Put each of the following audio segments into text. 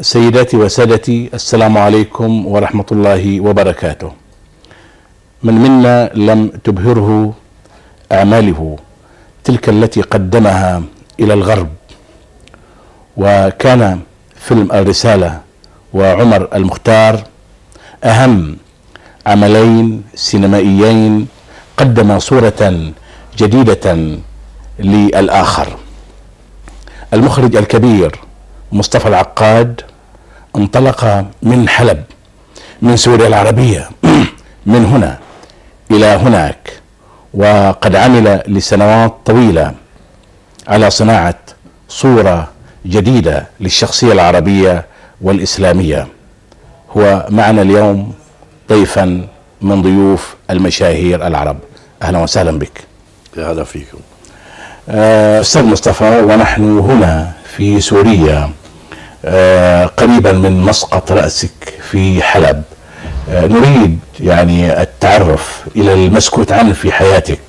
سيداتي وسادتي السلام عليكم ورحمة الله وبركاته. من منا لم تبهره أعماله تلك التي قدمها إلى الغرب وكان فيلم الرسالة وعمر المختار أهم عملين سينمائيين قدم صورة جديدة للآخر. المخرج الكبير مصطفى العقاد انطلق من حلب من سوريا العربية من هنا إلى هناك وقد عمل لسنوات طويلة على صناعة صورة جديدة للشخصية العربية والإسلامية. هو معنا اليوم ضيفا من ضيوف المشاهير العرب. أهلا وسهلا بك. أهلا فيكم. آه، أستاذ مصطفى ونحن هنا في سوريا. قريبا من مسقط رأسك في حلب. آه، نريد يعني التعرف إلى المسكوت عنه في حياتك.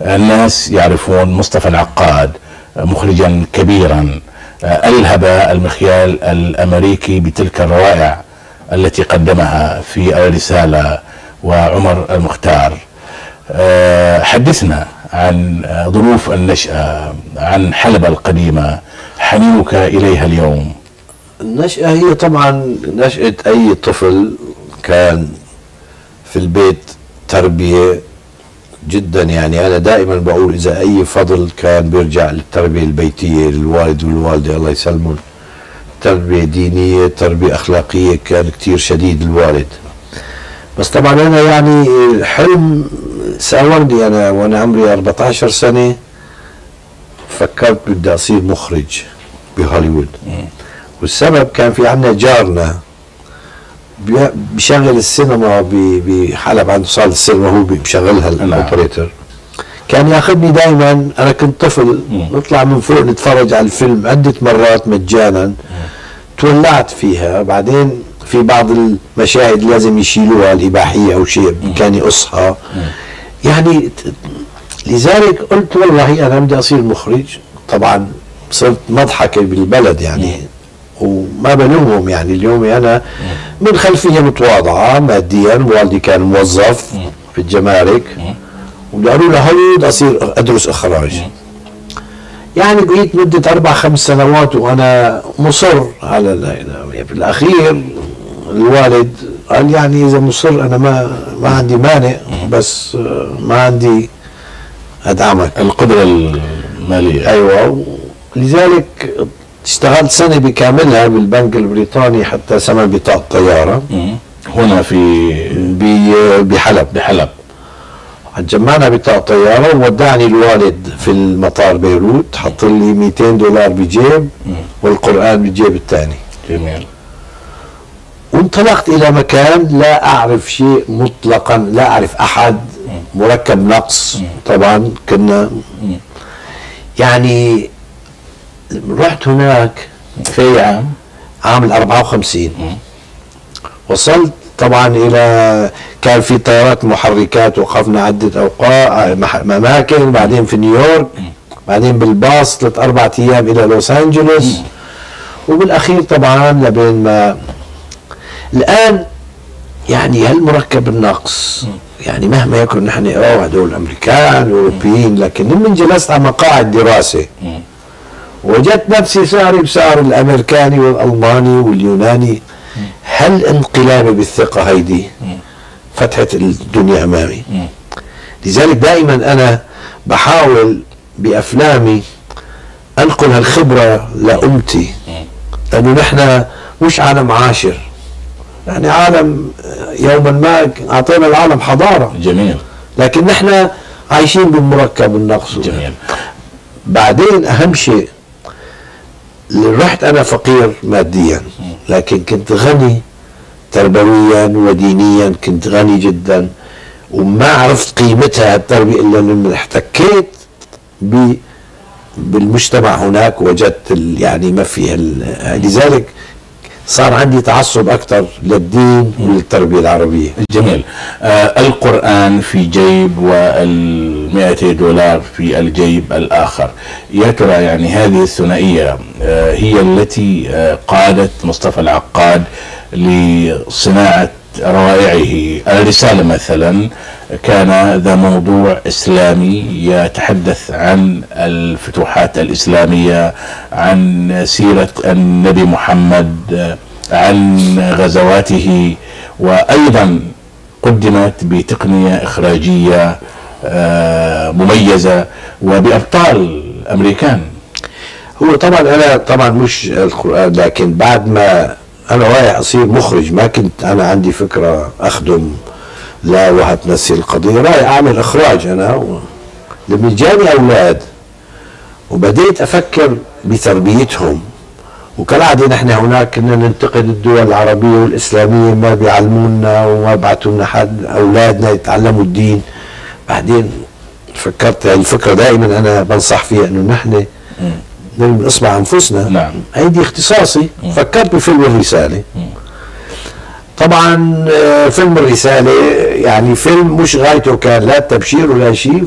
الناس يعرفون مصطفى العقاد آه، مخرجا كبيرا. آه، ألهب المخيال الأمريكي بتلك الروائع التي قدمها في الرسالة وعمر المختار. آه، حدثنا عن آه، ظروف النشأة عن حلب القديمة. حنينك إليها اليوم. النشأة هي طبعا نشأة أي طفل كان في البيت تربية جدا يعني. أنا دائما بقول إذا أي فضل كان بيرجع للتربية البيتية للوالد والوالدة الله يسلمهم. تربية دينية تربية أخلاقية كان كتير شديد الوالد بس طبعا أنا يعني حلم ساورني أنا وأنا عمري 14 سنة فكرت بدي أصير مخرج بهوليوود. والسبب كان في عنا جارنا بي- بيشغل السينما بحلب عنده صالة السينما هو بي- بيشغلها ال operator كان ياخذني دائما أنا كنت طفل نطلع من فوق نتفرج على الفيلم عدة مرات مجانا. تولعت فيها. بعدين في بعض المشاهد لازم يشيلوها الإباحية أو شيء كان يقصها. يعني لذلك قلت والله أنا بدي أصير مخرج. طبعا صرت مضحكة بالبلد يعني. بلومهم يعني اليوم أنا من خلفية متواضعة ماديا والدي كان موظف في الجمارك. وقالوا له هوليوود أصير أدرس إخراج. يعني بقيت مدة أربع خمس سنوات وأنا مصر على ال- في الأخير الوالد قال يعني إذا مصر أنا ما ما عندي مانع بس آه، ما عندي أدعمك. القدرة المالية. أيوة لذلك اشتغلت سنة بكاملها بالبنك البريطاني حتى سمى بطاقة طيارة. هنا في بحلب. بحلب. جمعنا بطاقة طيارة وودعني الوالد في المطار بيروت حط لي 200 دولار بجيب والقرآن بالجيب الثاني. جميل. وانطلقت إلى مكان لا أعرف شيء مطلقا لا أعرف أحد مركب نقص. طبعا كنا يعني رحت هناك في أي عام عام ال 54 وصلت طبعا إلى كان في طيارات محركات وقفنا عدة أوقات مح- أماكن بعدين في نيويورك بعدين بالباص ثلاث أربع أيام إلى لوس أنجلوس. وبالأخير طبعا لبين ما الآن يعني هل مركب النقص؟ يعني مهما يكن نحن أوه هدول أمريكان أوروبيين لكن لما جلست على مقاعد دراسة. وجدت نفسي سعري بسعر الأمريكاني والألماني واليوناني. هل انقلابي بالثقة هيدي فتحت الدنيا أمامي؟ لذلك دائما أنا بحاول بأفلامي أنقل هالخبرة لأمتي. لأنه نحن مش عالم عاشر. يعني عالم يوما ما أعطينا العالم حضارة. جميل. لكن نحن عايشين بالمركب النقص جميل. بعدين أهم شيء رحت أنا فقير ماديا لكن كنت غني تربويا ودينيا كنت غني جدا وما عرفت قيمتها التربية إلا لما احتكيت بالمجتمع هناك وجدت يعني ما فيها لذلك صار عندي تعصب أكثر للدين وللتربية العربية. جميل. آه القرآن في جيب والمئتي دولار في الجيب الآخر. يا ترى يعني هذه الثنائية آه هي التي آه قادت مصطفى العقاد لصناعة روائعه الرسالة مثلا كان ذا موضوع إسلامي يتحدث عن الفتوحات الإسلامية عن سيرة النبي محمد عن غزواته وأيضا قدمت بتقنية إخراجية آه، مميزة وبأبطال أمريكان هو طبعا أنا طبعا مش القرآن لكن بعد ما أنا رايح اصير مخرج ما كنت أنا عندي فكرة أخدم لا وهتمثل القضية. رايح أعمل إخراج أنا. لما جاني أولاد. وبديت أفكر بتربيتهم. وكالعادة نحن هناك كنا ننتقد الدول العربية والإسلامية ما بيعلمونا وما بيبعثوا لنا حد أولادنا يتعلموا الدين. بعدين فكرت هاي الفكرة دائما أنا بنصح فيها إنه نحن لازم نصنع أنفسنا. نعم. هيدي اختصاصي فكرت بفيلم الرسالة. طبعا آه، فيلم الرسالة يعني فيلم مش غايته كان لا تبشير ولا شيء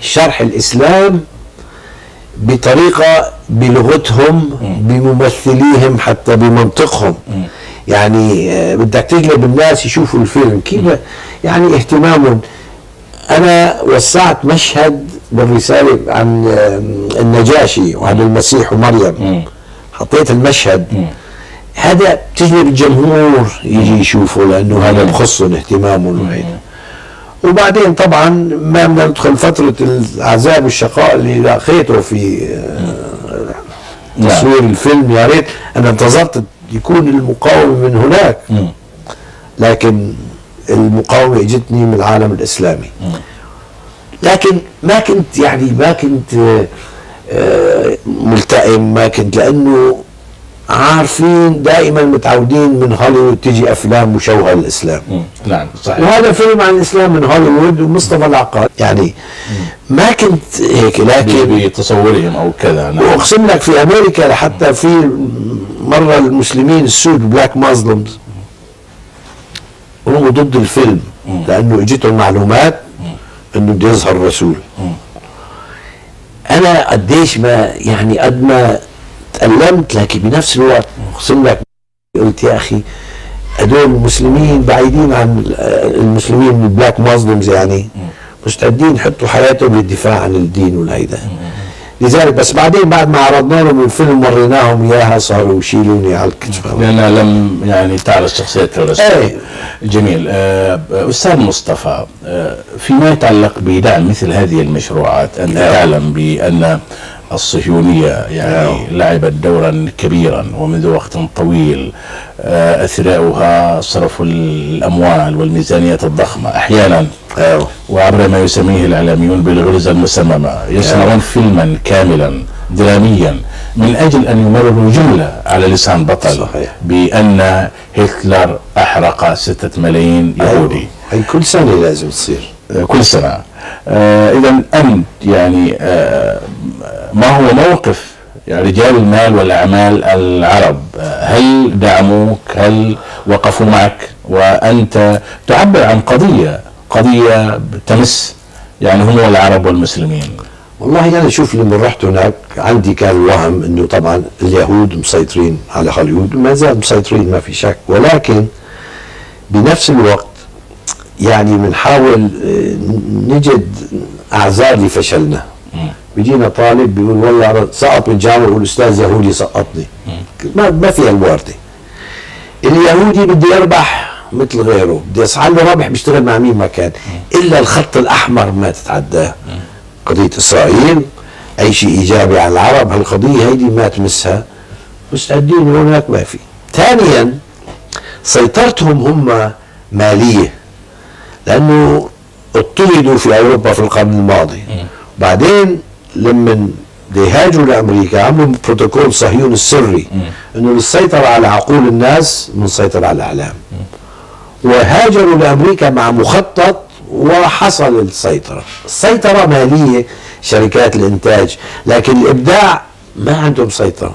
شرح الإسلام بطريقة بلغتهم بممثليهم حتى بمنطقهم. يعني آه، بدك تجلب الناس يشوفوا الفيلم. كيف؟ يعني اهتمامهم. أنا وسعت مشهد بالرساله عن النجاشي وعن المسيح ومريم. حطيت المشهد. هذا بتجلب الجمهور يجي يشوفه لأنه هذا بخصهم اهتمامهم وهيدا وبعدين طبعا ما بدنا ندخل فترة العذاب والشقاء اللي لاقيته في آه، تصوير الفيلم. يا ريت. أنا انتظرت يكون المقاومة من هناك. لكن المقاومة إجتني من العالم الإسلامي. لكن ما كنت يعني ما كنت آه، ملتئم ما كنت لأنه عارفين دائما متعودين من هوليوود تجي أفلام مشوهه للاسلام نعم صحيح. وهذا فيلم عن الإسلام من هوليوود ومصطفى العقاد. يعني ما كنت هيك لكن بتصورهم أو كذا نعم. واقسم لك في أمريكا حتى في مرة المسلمين السود Black Muslims هم ضد الفيلم لأنه إجتهم معلومات إنه بده يظهر الرسول أنا قديش ما يعني قد ما تألمت لكن بنفس الوقت اقسم لك قلت يا أخي هدول المسلمين بعيدين عن المسلمين ال Black Muslims يعني. مستعدين يحطوا حياتهم للدفاع عن الدين والهيدا. لذلك بس بعدين بعد ما عرضنا لهم الفيلم وريناهم اياها صاروا يشيلوني على الكتف. لأنها لم يعني تعرض شخصية الرسول إيه. جميل. آه، أستاذ مصطفى آه، فيما يتعلق بدعم مثل هذه المشروعات أنت نعم. تعلم بأن الصهيونية يعني نعم. لعبت دورا كبيرا ومنذ وقت طويل آه، أثراؤها صرف الأموال والميزانيات الضخمة. أحيانا أيوه وعبر ما يسميه الإعلاميون بالغرزة المسممة. يصنعون فيلما كاملا دراميا من أجل أن يمرروا جملة على لسان بطل صحيح. بأن هتلر أحرق ستة ملايين يهودي. هي كل سنة لازم تصير. آه، كل سنة. آه إذا أنت يعني آه ما هو موقف يعني رجال المال والأعمال العرب؟ آه، هل دعموك؟ هل وقفوا معك؟ وأنت تعبر عن قضية قضية تمس يعني هم العرب والمسلمين. والله أنا شوف لما رحت هناك عندي كان الوهم إنه طبعا اليهود مسيطرين على هوليوود وما زال مسيطرين ما في شك. ولكن بنفس الوقت يعني بنحاول آه، نجد أعذار لفشلنا. بيجينا طالب بيقول والله سقط من الجامعة يقول أستاذ يهودي سقطني. ما ما فيها الوارده اليهودي بده يربح مثل غيره. بده يصعد له ربح بيشتغل مع مين ما كان. إلا الخط الأحمر ما تتعداه. قضية إسرائيل أي شيء إيجابي على العرب هالقضية هيدي ما تمسها. مستعدين هناك ما في. ثانيا سيطرتهم هم مالية. لأنه اضطهدوا في أوروبا في القرن الماضي. بعدين لما هاجوا لأمريكا عملوا بروتوكول صهيون السري. إنه للسيطرة على عقول الناس بنسيطر على الإعلام. وهاجروا لأمريكا مع مخطط وحصل السيطرة. السيطرة مالية شركات الإنتاج لكن الإبداع ما عندهم سيطرة.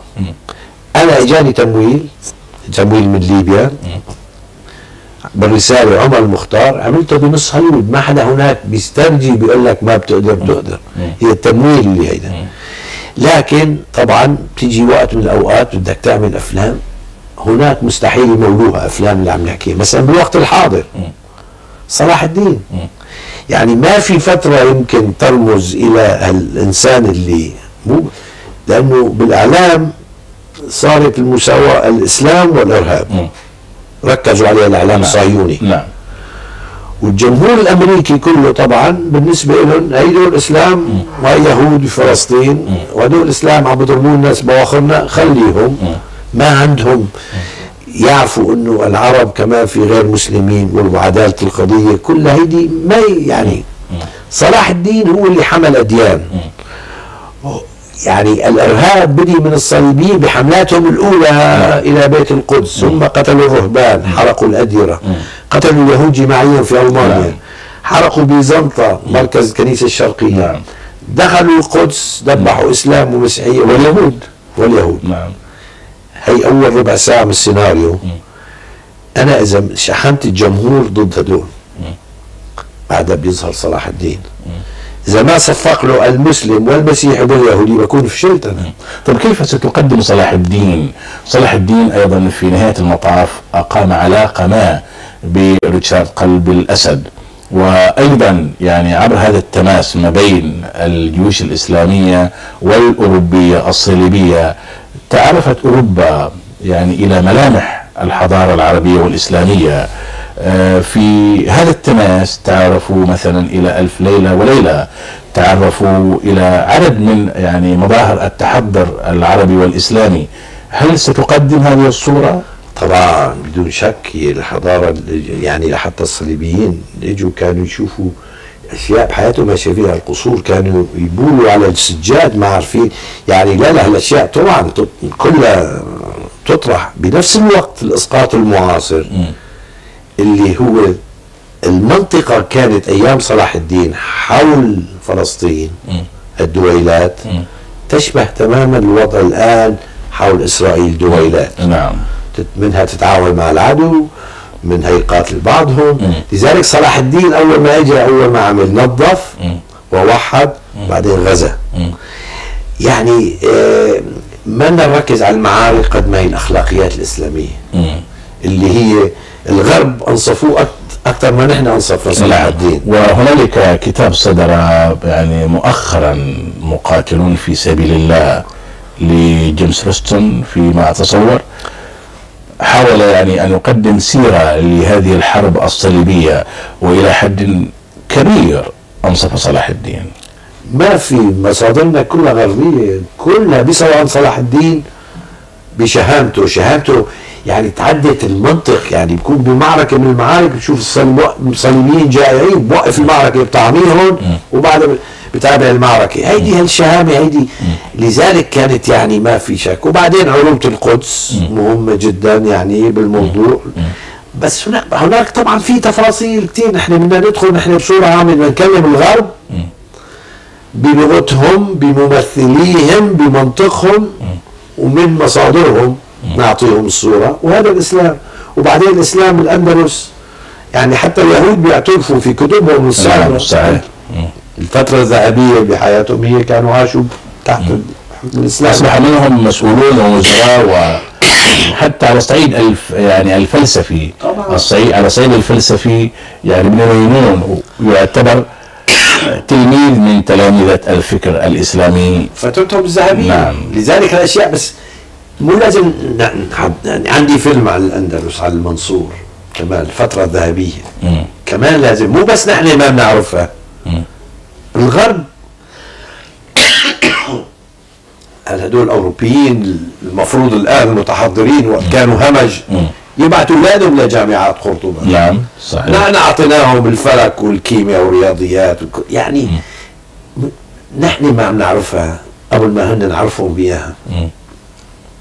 أنا إجاني تمويل تمويل من ليبيا. بالرسالة عمر المختار عملته بنص هوليوود ما حدا هناك بيسترجي بيقول لك ما بتقدر بتقدر. هي التمويل اللي هيدا. لكن طبعا بتيجي وقت من الأوقات بدك تعمل أفلام. هناك مستحيل يمولوها أفلام اللي عم نحكيها مثلا بالوقت الحاضر. صلاح الدين. يعني ما في فترة يمكن ترمز إلى الإنسان اللي مو لأنه بالإعلام صارت المساواة الإسلام والإرهاب. مم. ركزوا عليها الإعلام الصهيوني. نعم. والجمهور الأمريكي كله طبعا بالنسبة لهم هيدول إسلام؟ ويهود بفلسطين وهدول إسلام عم بيضربوا الناس بواخرنا خليهم. ما عندهم يعرفوا إنه العرب كمان في غير مسلمين وعداله القضية كل هيدي ما يعني صلاح الدين هو اللي حمل أديان يعني الإرهاب بدي من الصليبيين بحملاتهم الأولى إلى بيت القدس ثم قتلوا الرهبان حرقوا الأديرة قتلوا اليهود جماعيا في ألمانيا نعم. حرقوا بيزنطة مركز الكنيسة الشرقية نعم. دخلوا القدس ذبحوا إسلام ومسيحية واليهود واليهود نعم هي أول ربع ساعة من السيناريو. أنا إذا شحنت الجمهور ضد هدول. بعدها بيظهر صلاح الدين. إذا ما صفق له المسلم والمسيحي واليهودي بكون فشلت أنا. طيب كيف ستقدم صلاح الدين؟ صلاح الدين أيضا في نهاية المطاف أقام علاقة ما بريتشارد قلب الأسد. وأيضا يعني عبر هذا التماس ما بين الجيوش الإسلامية والأوروبية الصليبية تعرفت أوروبا يعني إلى ملامح الحضارة العربية والإسلامية آه، في هذا التماس تعرفوا مثلا إلى ألف ليلة وليلة تعرفوا إلى عدد من يعني مظاهر التحضر العربي والإسلامي هل ستقدم هذه الصورة؟ طبعا بدون شك اللي- يعني حتى الصليبيين اجوا كانوا يشوفوا أشياء بحياتهم ما شافيها القصور. كانوا يبولوا على السجاد ما عارفين. يعني لا لا الأشياء طبعا كلها تطرح بنفس الوقت الإسقاط المعاصر. اللي هو المنطقة كانت أيام صلاح الدين حول فلسطين الدويلات. تشبه تماما الوضع الآن حول إسرائيل دويلات. نعم. منها تتعاون مع العدو منها يقاتل بعضهم لذلك صلاح الدين أول ما اجى أول ما عمل نظف ووحد بعدين غزا. يعني آه، ما نركز على المعارك قد ما هي الأخلاقيات الإسلامية. مم. اللي هي الغرب أنصفوه أكثر ما نحن انصفنا صلاح. الدين. وهنالك كتاب صدر يعني مؤخرا مقاتلون في سبيل الله لجيمس روستون فيما أتصور. حاول يعني أن يقدم سيرة لهذه الحرب الصليبية وإلى حد كبير أنصف صلاح الدين. ما في مصادرنا كلها غربية كلها بيسألوا عن صلاح الدين بشهامته شهامته يعني تعدت المنطق يعني بكون بمعركة من المعارك بتشوف الصليب- الصليبيين جائعين بوقف المعركة بطعميهم وبعدها بتابع المعركة. هيدي هالشهامة هيدي لذلك كانت يعني ما في شك. وبعدين عروبه القدس مهمة جدا يعني بالموضوع. بس هناك هناك طبعا في تفاصيل كثير نحن بدنا ندخل نحن بصورة عامة بدنا نكلم الغرب. بلغتهم بممثليهم بمنطقهم ومن مصادرهم. نعطيهم الصورة. وهذا الإسلام. وبعدين الإسلام الأندلس يعني حتى اليهود بيعترفوا في كتبهم نعم صحيح. الفترة الذهبية بحياتهم هي كانوا عاشوا تحت الإسلام. اصبح منهم مسؤولون ووزراء وحتى على الصعيد الف يعني الفلسفي. طبعاً. الصعيد على الصعيد الفلسفي يعني ابن ميمون يعتبر تلميذ من تلامذة الفكر الإسلامي. فترتهم الذهبية. نعم. لذلك الأشياء بس مو لازم يعني عندي فيلم على الأندلس على المنصور كمان الفترة الذهبية. مم. كمان لازم مو بس نحن ما بنعرفها. الغرب هل هدول الاوروبيين المفروض الآن المتحضرين وقت كانوا همج يبعثوا أولادهم لجامعات قرطبة؟ نعم صحيح. نحن اعطيناهم الفلك والكيمياء والرياضيات والك- يعني نحن ما عم نعرفها قبل ما هن نعرفهم بياها مم.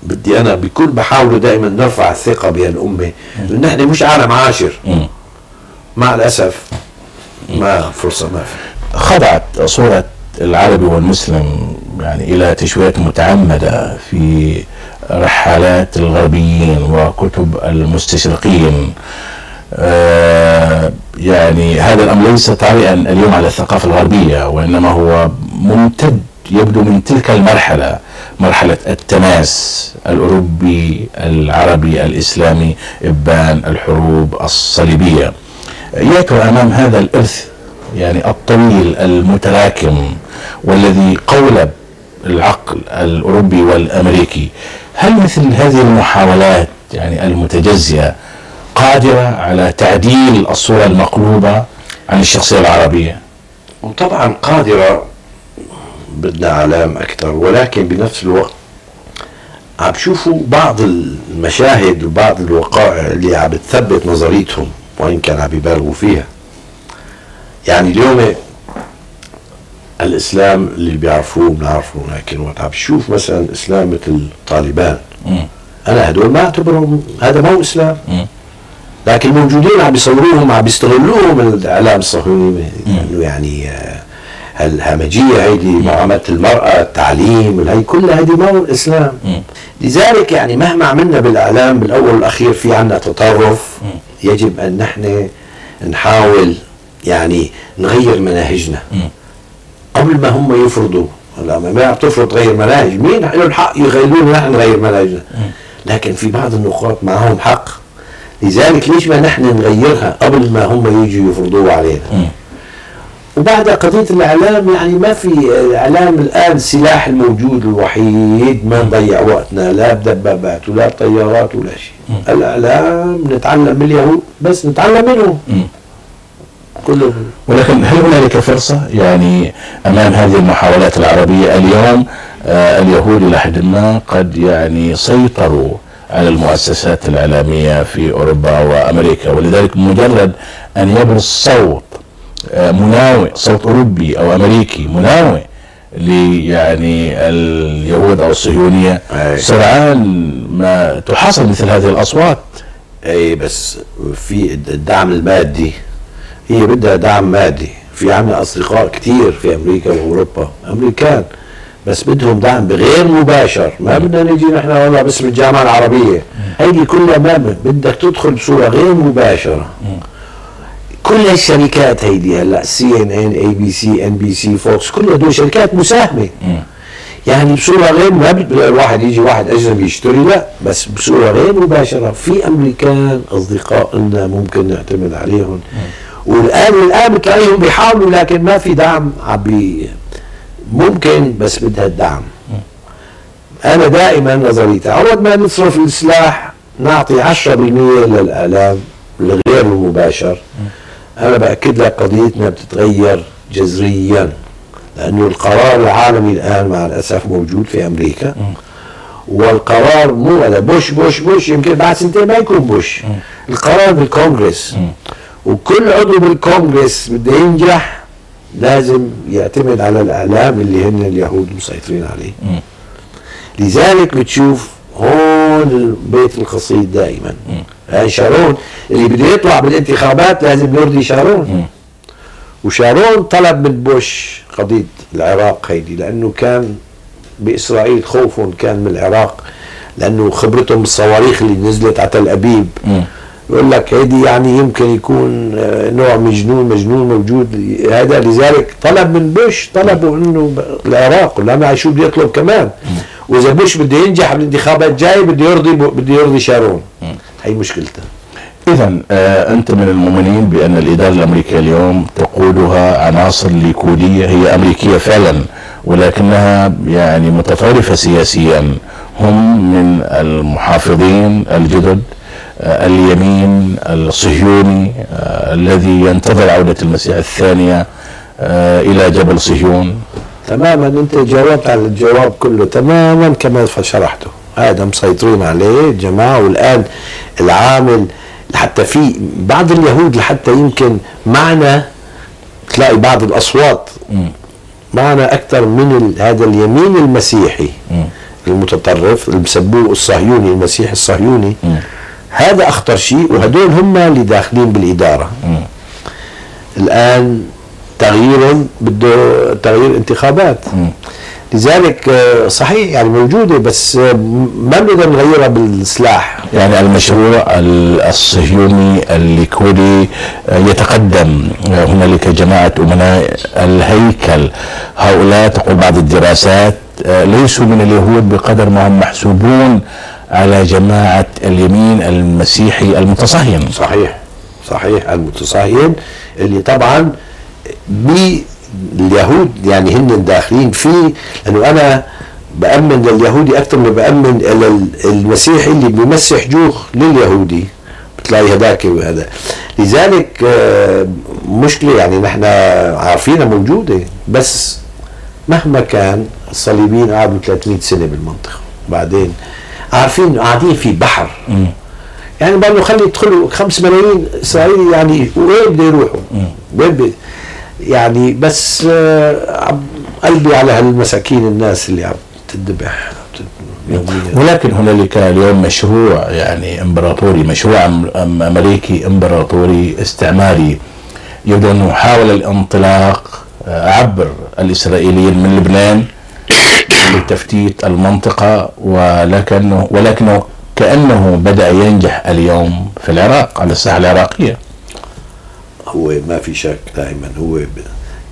بدي أنا بكل بحاولوا دائما نرفع الثقة بهالامه لأن نحن مش عالم عاشر. مع الأسف ما فرصة ما في. خضعت صورة العربي والمسلم يعني إلى تشويات متعمدة في رحالات الغربيين وكتب المستشرقين. آه، يعني هذا الأمر ليس طارئا اليوم على الثقافة الغربية وإنما هو ممتد يبدو من تلك المرحلة. مرحلة التماس الأوروبي العربي الإسلامي إبان الحروب الصليبية ياتوا امام هذا الإرث يعني الطويل المتراكم والذي قولب العقل الأوروبي والأمريكي هل مثل هذه المحاولات يعني المتجزئة قادرة على تعديل الصورة المقلوبة عن الشخصية العربية؟ وطبعا قادرة بدنا علام أكثر. ولكن بنفس الوقت عم بشوفوا بعض المشاهد وبعض الوقائع اللي عم بتثبت نظريتهم وإن كان عم يبالغوا فيها. يعني اليوم الإسلام اللي بيعرفوه بنعرفه لكن وقت عم بشوف مثلا إسلام مثل طالبان. أنا هدول ما أعتبرهم هذا مو إسلام. مم. لكن الموجودين عم بيصوروهم عم بيستغلوهم الإعلام الصهيوني إنه يعني آه، هالهمجيه هيدي معاملة المرأة التعليم هي كلها هيدي ما هو الإسلام. مم. لذلك يعني مهما عملنا بالإعلام بالأول والأخير في عنا تطرف. يجب أن نحن نحاول يعني نغير مناهجنا. قبل ما هم يفرضوا. هلا ما عم تفرض تغير مناهج. مين؟ له الحق يغيرون نحن نغير مناهجنا. لكن في بعض النقاط معهم حق. لذلك ليش ما نحن نغيرها قبل ما هم يجوا يفرضوها علينا. مم. وبعدها قضية الإعلام يعني ما في الإعلام الآن السلاح الموجود الوحيد ما نضيع وقتنا لا بدبابات ولا بطيارات ولا شيء الإعلام نتعلم من اليهود بس نتعلم منهم. كله ولكن هل هنالك فرصة يعني أمام هذه المحاولات العربية اليوم آه اليهود إلى حد ما قد يعني سيطروا على المؤسسات الإعلامية في أوروبا وأمريكا ولذلك مجرد أن يبرز صوت مناوئ صوت أوروبي أو أمريكي مناوئ يعني اليهود أو الصهيونية. أي. سرعان ما تحاصر مثل هذه الأصوات. أي بس في الدعم المادي هي بدها دعم مادي. في عنا أصدقاء كتير في أمريكا وأوروبا أمريكان بس بدهم دعم بغير مباشر. ما بدنا نجي نحن والله باسم الجامعة العربية. هيدي كلها ما بدك تدخل بصورة غير مباشرة. كل الشركات هيدي هلا سي ان ان اي بي سي ان بي سي فوكس كل هدول شركات مساهمة. يعني بصورة غير ما الواحد يجي واحد أجنبي يشتري لا بس بصورة غير مباشرة. في أمريكان أصدقاء لنا ممكن نعتمد عليهم. والان الان بتلاقيهم بيحاولوا لكن ما في دعم عم بي ممكن بس بدها الدعم. أنا دائما نظريتي اول ما نصرف السلاح نعطي 10% للاعلام الغير المباشر. أنا بأكد لك قضيتنا بتتغير جذريا لأنه القرار العالمي الآن مع الأسف موجود في أمريكا. والقرار مو على بوش بوش بوش يمكن بعد سنتين ما يكون بوش. القرار بالكونغرس. وكل عضو بالكونغرس بده ينجح لازم يعتمد على الإعلام اللي هن اليهود مسيطرين عليه. لذلك بتشوف هون بيت القصيد دائما. شارون. اللي بده يطلع بالانتخابات لازم يرضي شارون. وشارون طلب من بوش قضية العراق هيدي لأنه كان بإسرائيل خوفهم كان من العراق لأنه خبرتهم بالصواريخ اللي نزلت على تل أبيب. مم. يقول لك هيدي يعني يمكن يكون آه، نوع مجنون مجنون موجود. هذا لذلك طلب من بوش طلبوا إنه العراق لما شو بده يطلب كمان. وإذا بوش بده ينجح بالانتخابات الجايه بده يرضي بده يرضي شارون. هي مشكلته. إذا آه أنت من المؤمنين بأن الإدارة الأمريكية اليوم تقودها عناصر ليكودية هي أمريكية فعلا ولكنها يعني متطرفة سياسيا. هم من المحافظين الجدد آه اليمين الصهيوني آه الذي ينتظر عودة المسيح الثانية آه إلى جبل صهيون. تماما انت جاوبت على الجواب كله تماما كما شرحته هذا مسيطرين عليه الجماعة والآن العامل حتى في بعض اليهود لحتى يمكن معنا تلاقي بعض الأصوات. معنا أكثر من هذا اليمين المسيحي مم. المتطرف اللي بسموه الصهيوني المسيح الصهيوني مم. هذا أخطر شيء وهدول هم اللي داخلين بالإدارة مم. الآن تغيير بده تغيير انتخابات. مم. لذلك آه، صحيح يعني موجودة بس آه، ما بنقدر نغيرها بالسلاح. يعني المشروع ال- الصهيوني الليكودي آه، يتقدم هنالك جماعة أمناء الهيكل. هؤلاء تقول بعض الدراسات ليسوا من اليهود بقدر ما هم محسوبون على جماعة اليمين المسيحي المتصهين صحيح صحيح المتصهين اللي طبعا باليهود يعني هن داخلين فيه لأنه أنا بأمن لليهودي أكثر من بأمن لل- المسيحي اللي بيمسح جوخ لليهودي. بتلاقي هذاك وهذا. لذلك آه، مشكلة يعني نحن عارفينها موجودة بس مهما كان الصليبيين قعدوا 300 سنة بالمنطقة. بعدين عارفين قاعدين في بحر. يعني بقى خلي يدخلوا 5 ملايين إسرائيلي يعني وين بده يروحوا؟ وين بي يعني بس آه، قلبي على هالمساكين الناس اللي عم تذبح ولكن هنالك اليوم مشروع يعني إمبراطوري مشروع أمريكي إمبراطوري استعماري يبدو أنه حاول الانطلاق آه، عبر الإسرائيليين من لبنان لتفتيت المنطقة ولكنه ولكنه كأنه بدأ ينجح اليوم في العراق على الساحة العراقية. هو ما في شك دائما. هو.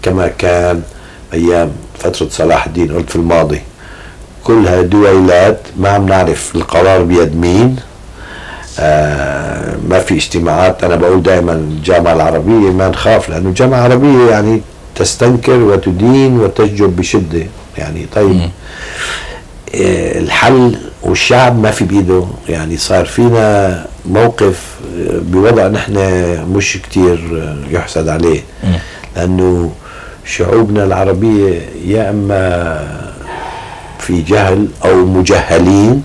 كما كان أيام فترة صلاح الدين قلت في الماضي. كلها دويلات ما عم نعرف القرار بيد مين. آه ما في اجتماعات. أنا بقول دائما الجامعة العربية ما نخاف لأنه الجامعة العربية يعني تستنكر وتدين وتسجب بشدة. يعني طيب آه، الحل والشعب ما في بيده يعني صار فينا موقف بوضع نحن مش كتير يحسد عليه. لأنه شعوبنا العربية يا أما في جهل أو مجهلين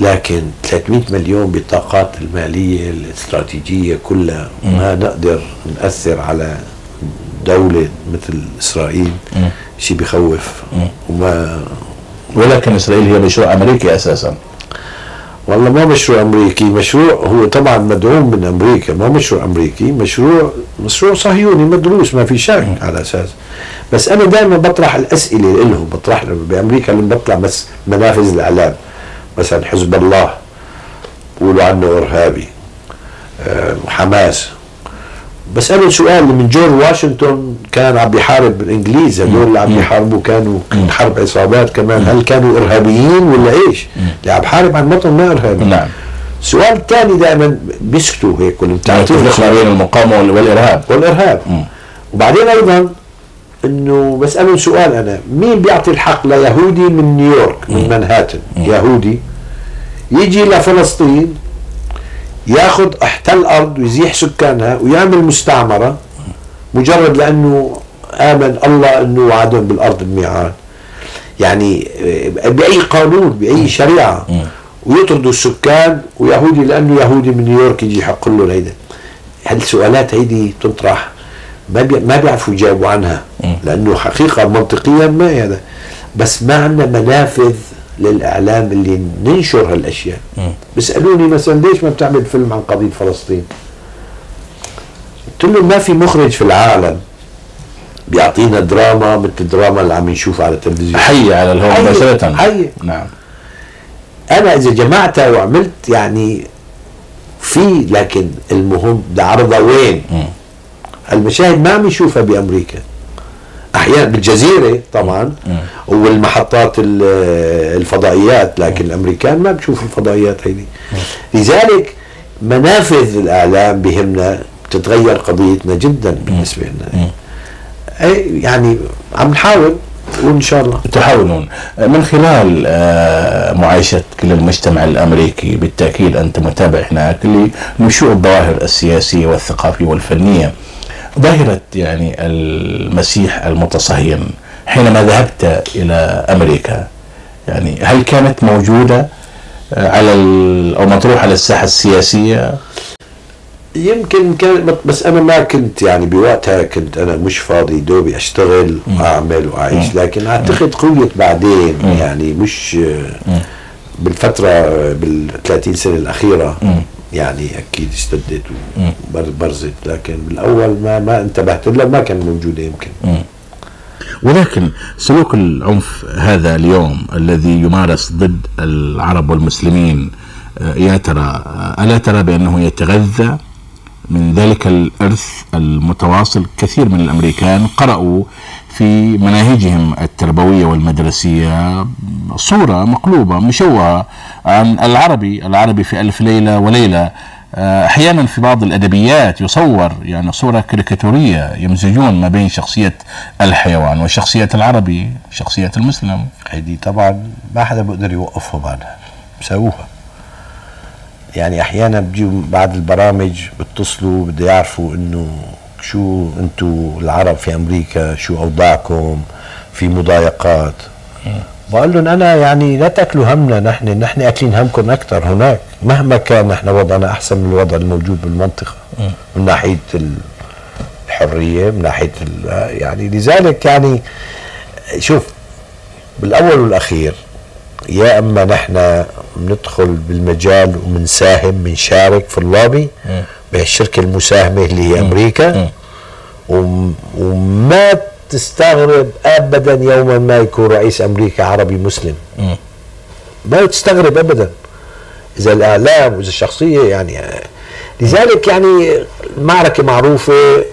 لكن 300 مليون بالطاقات المالية الاستراتيجية كلها ما نقدر نأثر على دولة مثل إسرائيل. شيء بخوف. وما ولكن إسرائيل هي مشروع أمريكي أساسا. والله ما مشروع أمريكي مشروع هو طبعا مدعوم من أمريكا ما مشروع أمريكي مشروع مشروع صهيوني مدروس ما في شك على أساس. بس أنا دائما بطرح الأسئلة لهم بطرح لهم. بأمريكا لما بطلع بس منافذ الإعلام. مثلا حزب الله بيقولوا عنه إرهابي. آه، حماس. بسأله سؤال من جورج واشنطن كان عم بيحارب الإنجليز هدول اللي عم بيحاربوا كانوا حرب عصابات كمان. هل كانوا إرهابيين ولا إيش؟ اللي عم بحارب عن وطن ما إرهابي. نعم. السؤال الثاني دائما بيسكتوا هيك ولا بتعطيهم تفرق ما بين المقاومة وال- والإرهاب. والإرهاب. مم. وبعدين أيضا إنه بسألهم سؤال أنا مين بيعطي الحق ليهودي من نيويورك من منهاتن يهودي يجي لفلسطين ياخذ احتل ارض ويزيح سكانها ويعمل مستعمرة مجرد لأنه آمن الله إنه وعدهم بالأرض الميعاد يعني آه، بأي قانون بأي شريعة. ويطردوا السكان ويهودي لأنه يهودي من نيويورك يجي يحق له هيدا هالسؤالات هيدي تطرح ما بي ما بيعرفوا يجاوبوا عنها. لأنه حقيقة منطقيا ما هذا. بس ما عندنا منافذ للإعلام اللي ننشر هالأشياء. بيسالوني مثلا ليش ما بتعمل فيلم عن قضية فلسطين؟ قلت لهم ما في مخرج في العالم بيعطينا دراما مثل الدراما اللي عم نشوفها على التلفزيون. حي على الهواء حي- مباشرة. حي. نعم. أنا إذا جمعتها وعملت يعني في لكن المهم عرضها وين؟ المشاهد ما عم يشوفها بأمريكا. أحيانا بالجزيرة طبعا والمحطات ال- الفضائيات لكن الأمريكان ما بشوفوا الفضائيات هيدي لذلك منافذ الإعلام بهمنا تتغير قضيتنا جدا بالنسبة لنا. يعني عم نحاول وإن شاء الله. تحاولون. من خلال آه، معايشة كل المجتمع الأمريكي بالتأكيد أنت متابع هناك لنشوء الظواهر السياسية والثقافية والفنية. ظاهرة يعني المسيح المتصهين حينما ذهبت إلى أمريكا. يعني هل كانت موجودة آه، على أو مطروحة على الساحة السياسية؟ يمكن كان بس أنا ما كنت يعني بوقتها كنت أنا مش فاضي دوبي أشتغل وأعمل وأعيش. لكن أعتقد قويت بعدين يعني مش بالفترة بال 30 سنة الأخيرة. يعني أكيد اشتدت وبرزت لكن بالأول ما ما انتبهت لها ما كان موجوده يمكن. ولكن سلوك العنف هذا اليوم الذي يمارس ضد العرب والمسلمين آه، يا ترى آه، ألا ترى بأنه يتغذى؟ من ذلك الإرث المتواصل كثير من الأمريكان قرأوا في مناهجهم التربوية والمدرسية صورة مقلوبة مشوهة عن العربي العربي في ألف ليلة وليلة. آه، أحيانا في بعض الأدبيات يصور يعني صورة كاريكاتورية يمزجون ما بين شخصية الحيوان وشخصية العربي شخصية المسلم. هيدي طبعا ما حدا بيقدر يوقفهم عنها بسووها يعني أحيانا بيجوا بعد البرامج بيتصلوا بده يعرفوا إنه شو أنتم العرب في أمريكا شو أوضاعكم في مضايقات. بقول لهم أنا يعني لا تأكلوا همنا نحن نحن أكلين همكم أكثر هناك. مهما كان نحن وضعنا أحسن من الوضع الموجود بالمنطقة. من ناحية الحرية من ناحية يعني لذلك يعني شوف بالأول والأخير يا أما نحن بندخل بالمجال وبنساهم بنشارك في اللوبي بهالشركة المساهمة اللي هي أمريكا. وما تستغرب ابدا يوما ما يكون رئيس أمريكا عربي مسلم. ما تستغرب ابدا. إذا الإعلام وإذا الشخصية يعني لذلك يعني المعركة معروفة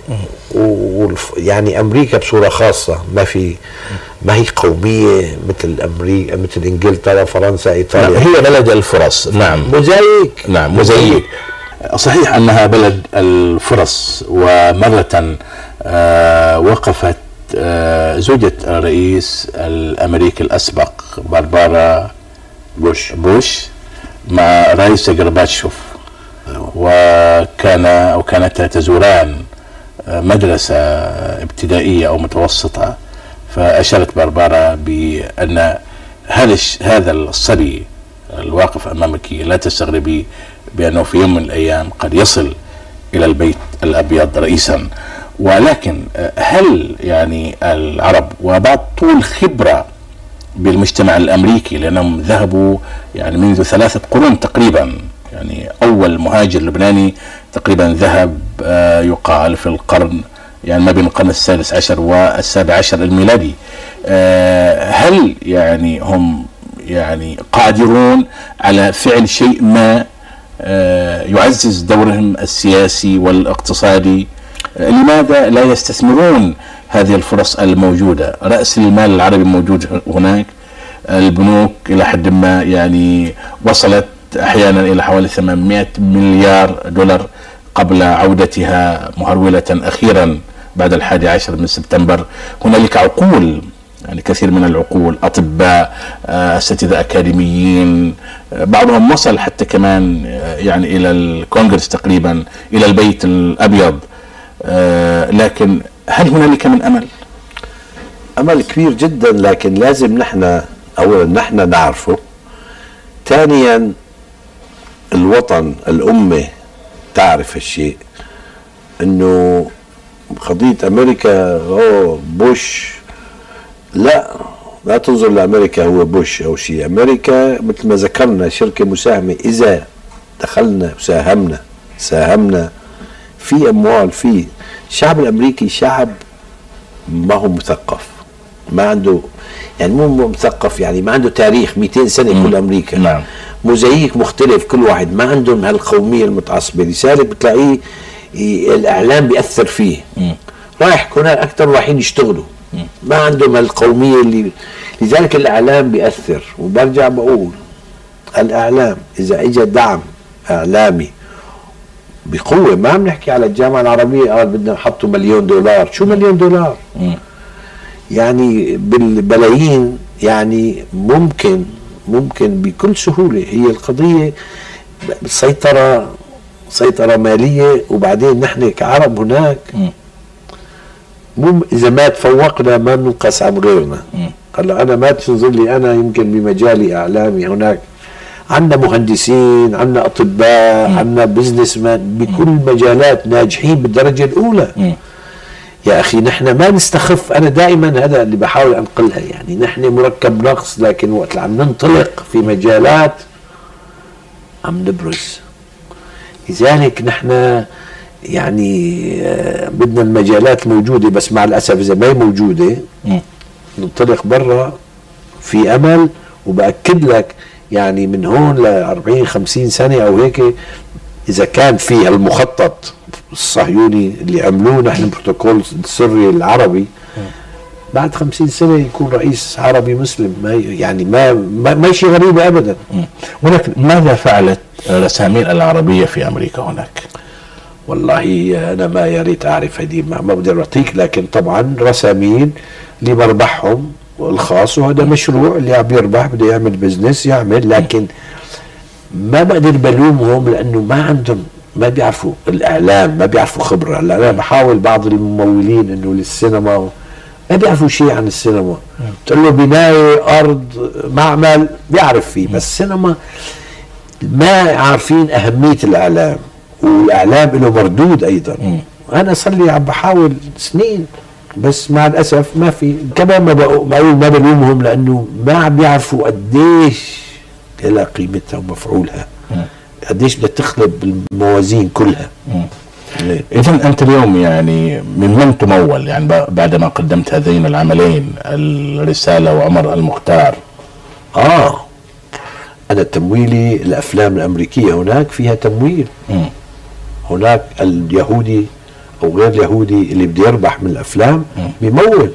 ويعني أمريكا بصورة خاصة ما في ما هي قومية مثل أمريكا مثل إنجلترا فرنسا إيطاليا؟ نعم هي بلد الفرص. نعم. موزايك نعم موزايك صحيح أنها بلد الفرص ومرة آه وقفت آه زوجة الرئيس الأمريكي الأسبق باربارا بوش. بوش مع رئيس جرباتشوف وكان أو كانتا تزوران مدرسة ابتدائية أو متوسطة. فأشارت باربارا بأن هذا هذا الصبي الواقف أمامك لا تستغربي بأنه في يوم من الأيام قد يصل إلى البيت الأبيض رئيسا. ولكن هل يعني العرب وبعد طول خبرة بالمجتمع الأمريكي لأنهم ذهبوا يعني منذ ثلاثة قرون تقريبا؟ يعني أول مهاجر لبناني تقريبا ذهب آه، يقال في القرن يعني ما بين القرن السادس عشر والسابع عشر الميلادي. آه، هل يعني هم يعني قادرون على فعل شيء ما آه، يعزز دورهم السياسي والاقتصادي؟ لماذا لا يستثمرون هذه الفرص الموجودة؟ رأس المال العربي موجود هناك. البنوك إلى حد ما يعني وصلت أحيانا إلى حوالي 800 مليار دولار. قبل عودتها مهرولة أخيرا بعد الحادي عشر من سبتمبر. هنالك عقول يعني كثير من العقول أطباء آه، أساتذة أكاديميين آه، بعضهم وصل حتى كمان آه، يعني إلى الكونغرس تقريبا إلى البيت الأبيض. لكن هل هنالك من أمل؟ أمل كبير جدا لكن لازم نحن أولا نحن نعرفه. ثانيا الوطن الأمة تعرف هالشيء. إنه قضية أمريكا اوه بوش. لا لا تنظر لأمريكا هو بوش أو شيء. أمريكا مثل ما ذكرنا شركة مساهمة. إذا دخلنا وساهمنا ساهمنا في أموال في الشعب الأمريكي شعب ما هو مثقف. ما عنده يعني مو مثقف يعني ما عنده تاريخ 200 سنة كل أمريكا. نعم. موزاييك مختلف كل واحد. ما عندهم هالقومية المتعصبة. لذلك بتلاقيه الإعلام بيأثر فيه. رايح هناك أكثر رايحين يشتغلوا. ما عندهم هالقومية اللي لذلك الإعلام بيأثر. وبرجع بقول الإعلام إذا اجى دعم إعلامي بقوة ما عم نحكي على الجامعة العربية قال بدنا نحطوا مليون دولار. شو مليون دولار؟ م. يعني بالبلايين يعني ممكن ممكن بكل سهولة هي القضية سيطرة سيطرة مالية وبعدين نحن كعرب هناك مو إذا ما تفوقنا ما بننقص عن غيرنا. هلأ أنا ما تنظر لي أنا يمكن بمجالي إعلامي هناك. عندنا مهندسين عندنا أطباء عندنا بزنس مان بكل مجالات ناجحين بالدرجة الأولى. يا أخي نحن ما نستخف. أنا دائما هذا اللي بحاول أنقلها يعني. نحن مركب نقص لكن وقت عم ننطلق في مجالات عم نبرز. لذلك نحن يعني آه، بدنا المجالات موجودة بس مع الأسف إذا ما هي موجودة ننطلق برا في أمل. وبأكد لك يعني من هون ل 40 50 سنة أو هيك إذا كان في المخطط الصهيوني اللي عملوه نحن البروتوكول السري العربي بعد خمسين سنة يكون رئيس عربي مسلم ما يعني ما ما, ما شيء غريب أبدا ولكن ماذا فعلت الرسامين العربية في أمريكا هناك؟ والله أنا ما يا ريت أعرف هذه ما, بقدر أعطيك لكن طبعا رسامين لمربحهم الخاص وهذا مشروع اللي عم يربح بده يعمل بزنس يعمل لكن ما بقدر بلومهم لأنه ما عندهم ما بيعرفوا الإعلام ما بيعرفوا خبرة. هلا أنا بحاول بعض الممولين إنه للسينما ما بيعرفوا شيء عن السينما. تقول له بناية أرض معمل بيعرف فيه. بس السينما ما عارفين أهمية الإعلام والإعلام له مردود أيضا. أنا صار لي عم بحاول سنين بس مع الأسف ما في كمان ما بقول ما بلومهم لأنه ما عم بيعرفوا قديش لها قيمتها ومفعولها. قديش بدها تخلب الموازين كلها. إذا أنت اليوم يعني ممن تمول؟ يعني بعدما قدمت هذين العملين الرسالة وعمر المختار. آه. أنا تمويلي الأفلام الأمريكية هناك فيها تمويل. م. هناك اليهودي أو غير اليهودي اللي بده يربح من الأفلام م. بيمول.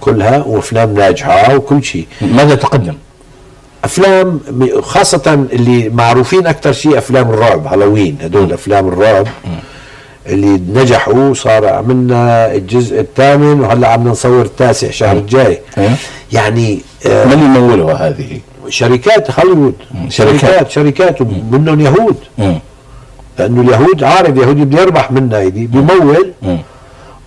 كلها وأفلام ناجحة وكل شيء. ماذا تقدم؟ أفلام خاصة اللي معروفين أكثر شيء أفلام الرعب هالوين هدول أفلام الرعب اللي نجحوا صار عملنا الجزء الثامن وهلأ عم نصور التاسع الشهر الجاي. يعني آه من يمولها هذه؟ شركات هوليوود. شركات. شركات ومنهم يهود. لأنه اليهود عارف يهودي بده يربح منها هيدي بيمول.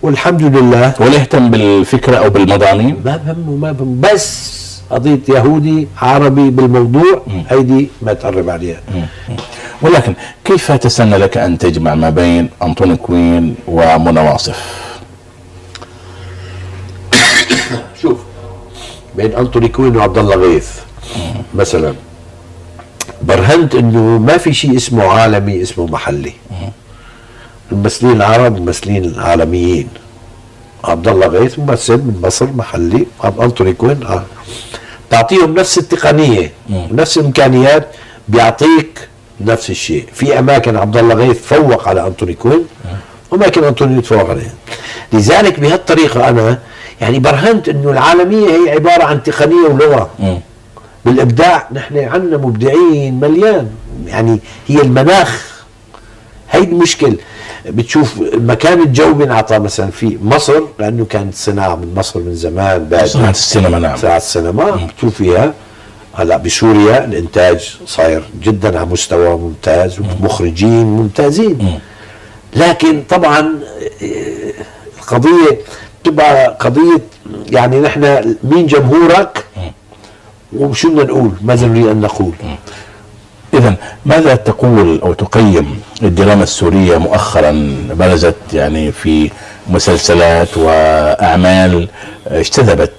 والحمد لله. ولا يهتم بالفكرة أو بالمضامين؟ ما بهمه ما بهمه بس قضية يهودي عربي بالموضوع هيدي ما تقرب عليها. ولكن كيف تسنى لك أن تجمع ما بين انطوني كوين ومنى واصف؟ شوف بين انطوني كوين وعبد الله غيث مثلا برهنت إنه ما في شيء اسمه عالمي اسمه محلي. الممثلين العرب ممثلين عالميين عبد الله غيث ممثل من مصر محلي. انطوني كوين تعطيهم نفس التقنية ونفس الإمكانيات بيعطيك نفس الشيء. في أماكن عبد الله غيث فوق على أنطوني كوين وأماكن أنطوني تفوق عليه. لذلك بهالطريقة أنا يعني برهنت إنه العالمية هي عبارة عن تقنية ولغة. بالإبداع نحن عندنا مبدعين مليان. يعني هي المناخ. هي المشكل بتشوف المكان الجو بينعطى مثلا في مصر لأنه كانت صناعة من مصر من زمان بعد صناعة السينما نعم. صناعة السينما. بتشوف فيها هلأ بسوريا الإنتاج صاير جدا على مستوى ممتاز ومخرجين ممتازين. لكن طبعا القضية بتبقى قضية يعني نحن مين جمهورك؟ وشو بدنا نقول؟ ماذا نريد أن نقول؟ إذا ماذا تقول أو تقيم الدراما السورية مؤخرا برزت يعني في مسلسلات وأعمال اجتذبت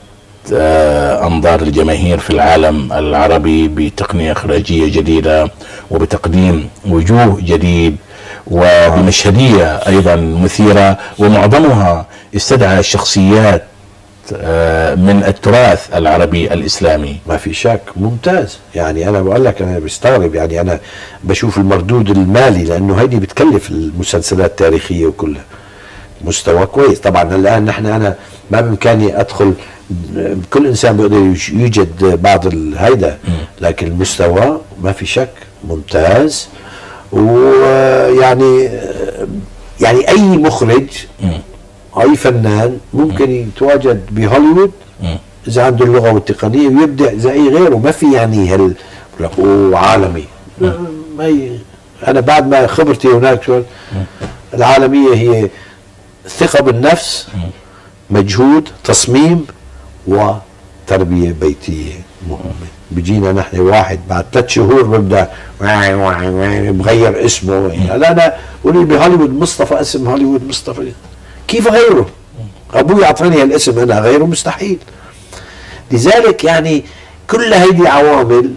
آه، أنظار الجماهير في العالم العربي بتقنية إخراجية جديدة وبتقديم وجوه جديد وبمشهدية أيضا مثيرة ومعظمها استدعى الشخصيات آه، من التراث العربي الإسلامي. ما في شك ممتاز. يعني أنا بقول لك أنا بستغرب يعني أنا بشوف المردود المالي لأنه هيدي بتكلف المسلسلات التاريخية وكلها. مستوى كويس. طبعا الآن نحن أنا ما بإمكاني أدخل كل إنسان بيقدر يوجد بعض هيدا لكن المستوى ما في شك ممتاز. ويعني يعني أي مخرج اي فنان ممكن يتواجد بهوليوود إذا عنده اللغة والتقنية ويبدع زي اي غيره. ما في يعني هال عالمي. ما أنا بعد ما خبرتي هناك شو العالمية هي ثقة بالنفس مجهود تصميم وتربية بيتية. مهمه بيجينا نحن واحد بعد ثلاث شهور ببدأ بغير اسمه. لا أنا قولي بهوليوود مصطفى اسم هوليوود مصطفى. كيف غيره؟ أبوي أعطاني هالاسم أنا غيره مستحيل. لذلك يعني كل هيدي عوامل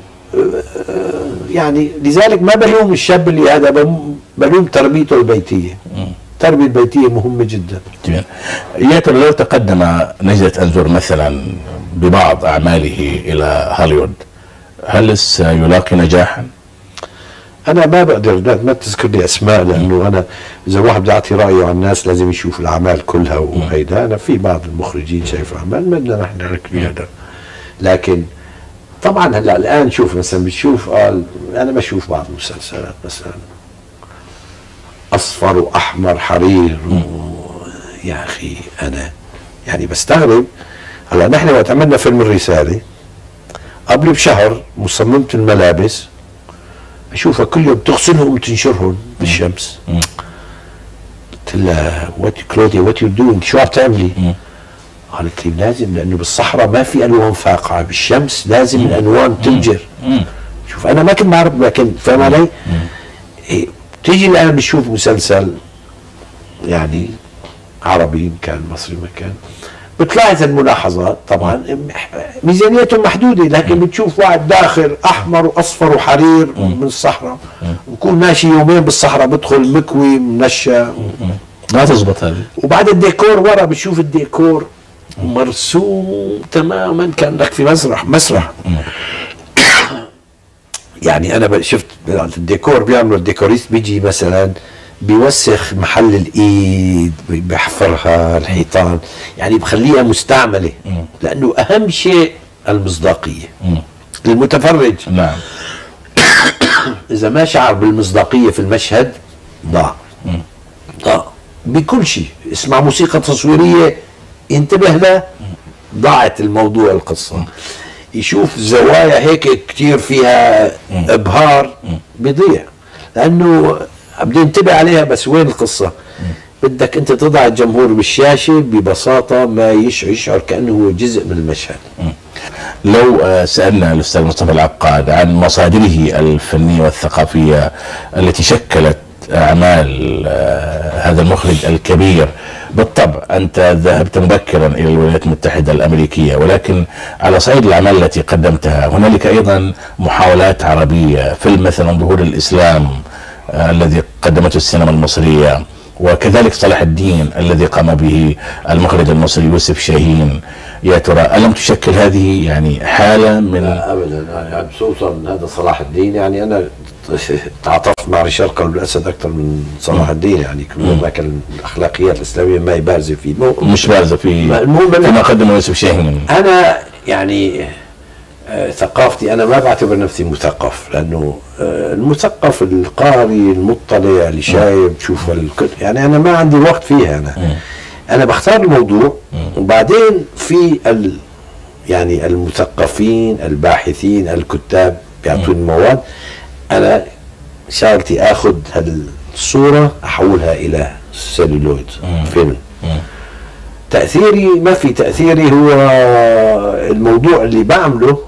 يعني لذلك ما بلوم الشاب اللي هذا بلوم تربيته البيتية. التربيه البيتية مهمة جدا. جميل. لو تقدم نجدة أنزور مثلا ببعض أعماله إلى هوليوود هل سيلاقي نجاحا؟ أنا ما بقدر ما تذكر لي أسماء لأنه أنا إذا واحد بده يعطي رأيه عن الناس لازم يشوف الأعمال كلها وهيدا. أنا في بعض المخرجين شايف أعمال بدنا نحن نركب هذا. لكن طبعا هلأ الآن شوف مثلا بتشوف قال أنا بشوف بعض المسلسلات مثلا. أصفر وأحمر حرير و... يا أخي أنا يعني بستغرب. هلأ نحن وقت عملنا فيلم الرسالة قبل بشهر مصممة الملابس أشوفها كل يوم تغسلهم وتنشرهم بالشمس مم. قلت لها What كلوديا what you doing شو عم تعملي؟ قالت لي لازم لأنه بالصحراء ما في ألوان فاقعة بالشمس لازم الألوان تنجر مم. شوف أنا ما كنت بعرف لكن فاهم علي؟ إيه تيجي الآن بتشوف مسلسل يعني عربي كان مصري ما كان بتلاحظ الملاحظات طبعا ميزانيته محدودة لكن بتشوف واحد داخل أحمر وأصفر وحرير من الصحراء بكون ماشي يومين بالصحراء بدخل مكوي منشى ما تزبط هذه. وبعد الديكور ورا بتشوف الديكور مرسوم تماما كأنك في مسرح مسرح. يعني أنا شفت الديكور بيعملوا الديكوريست بيجي مثلا بيوسخ محل الإيد بيحفرها الحيطان يعني بخليها مستعملة لأنه أهم شيء المصداقية. المتفرج. نعم. إذا ما شعر بالمصداقية في المشهد ضاع. ضاع. بكل شيء. اسمع موسيقى تصويرية ينتبه له ضاعت الموضوع القصة. يشوف زوايا هيك كتير فيها إبهار بيضيع. لأنه بده ينتبه عليها بس وين القصة؟ بدك انت تضع الجمهور بالشاشة ببساطة ما يش- يشعر كأنه هو جزء من المشهد. لو آه، سألنا الأستاذ مصطفى العقاد عن مصادره الفنية والثقافية التي شكلت أعمال آه، هذا المخرج الكبير. بالطبع أنت ذهبت مبكرا إلى الولايات المتحدة الأمريكية ولكن على صعيد الأعمال التي قدمتها هنالك أيضا محاولات عربية فيلم مثلا ظهور الإسلام آه، الذي قدمته السينما المصرية. وكذلك صلاح الدين الذي قام به المخرج المصري يوسف شاهين. يا ترى ألم تشكل هذه يعني حالة من لا ابدا. يعني خصوصا هذا صلاح الدين. يعني أنا تعاطفت مع رشاد قلب الأسد أكثر من صلاح الدين. يعني كل ما كان الأخلاقيات الإسلامية ما هي بارزة فيه مو- مش بارزة في المهم أنا- فيما قدمه يوسف شاهين. أنا يعني آه، ثقافتي. أنا ما بعتبر نفسي مثقف لأنه آه، المثقف القاري المطلع اللي شايف بشوف الكتب يعني أنا ما عندي وقت فيها أنا. أنا بختار الموضوع وبعدين في ال يعني المثقفين الباحثين الكتاب بيعطوني مواد. أنا شغلتي آخذ هالصورة أحولها إلى سيلولويد فيلم. تأثيري ما في تأثيري هو الموضوع اللي بعمله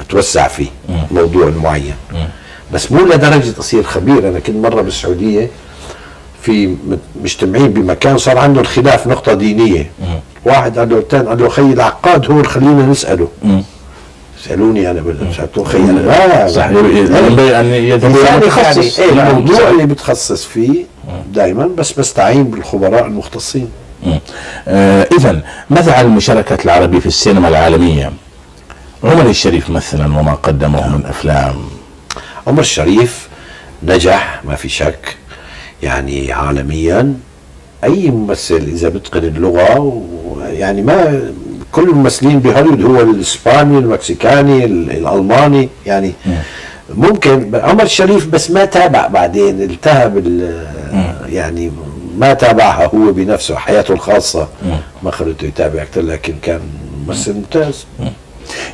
بتوسع فيه موضوع معين. بس مو لدرجة أصير خبير. أنا كنت مرة بالسعودية في مجتمعين بمكان صار عندهم خلاف نقطة دينية. واحد قال له الثاني قال له خي العقاد هون خلينا نسأله. سألوني أنا بال- سألته خي أنا ما صح ينبغي يتم يعني يعني إيه نعم، الموضوع صح. اللي بتخصص فيه دائما بس بستعين بالخبراء المختصين. إذا ماذا عن المشاركة العربية في السينما العالمية؟ عمر الشريف مثلا وما قدمه من أفلام. عمر الشريف نجح ما في شك يعني عالميا. أي ممثل إذا بيتقن اللغة يعني ما كل الممثلين بهوليوود هو الإسباني المكسيكاني ال- الألماني يعني ممكن. عمر الشريف بس ما تابع بعدين التهى بال يعني ما تابعها هو بنفسه حياته الخاصة. ما خلته يتابع أكثر لكن كان ممثل ممتاز.